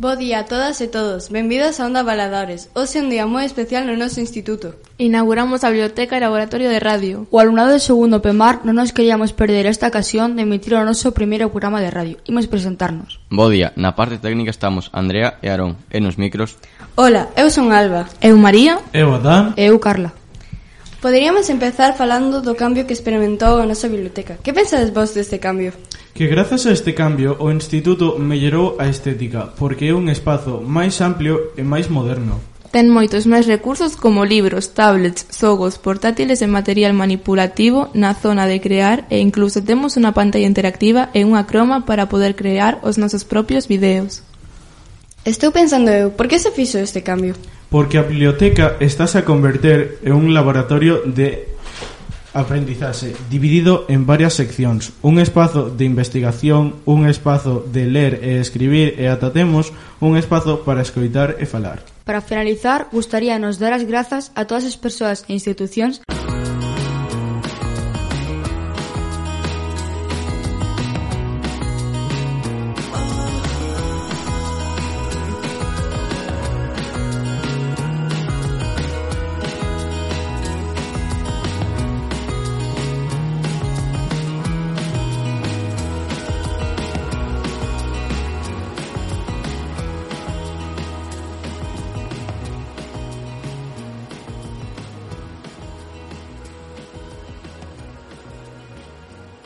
Bo día a todas e todos. Benvidos a Onda Baladores. Hoxe un día moi especial no noso instituto. Inauguramos a biblioteca e laboratorio de radio. O alumnado de segundo PEMAR non nos queríamos perder esta ocasión de emitir o noso primeiro programa de radio. Imos presentarnos. Bo día. Na parte técnica estamos Andrea e Aarón. E nos micros... Ola, eu son Alba. Eu María. Eu Adán. E eu Carla. Poderíamos empezar falando do cambio que experimentou a nosa biblioteca. Que pensades vos deste cambio? que grazas a este cambio o Instituto mellorou a estética, porque é un espazo máis amplio e máis moderno. Ten moitos máis recursos como libros, tablets, xogos, portátiles e material manipulativo na zona de crear e incluso temos unha pantalla interactiva e unha croma para poder crear os nosos propios videos. Estou pensando eu, por que se fixo este cambio? Porque a biblioteca estás a converter en un laboratorio de aprendizaxe dividido en varias seccións, un espazo de investigación, un espazo de ler e escribir e ata temos un espazo para escoitar e falar. Para finalizar, gustaríanos dar as grazas a todas as persoas e institucións que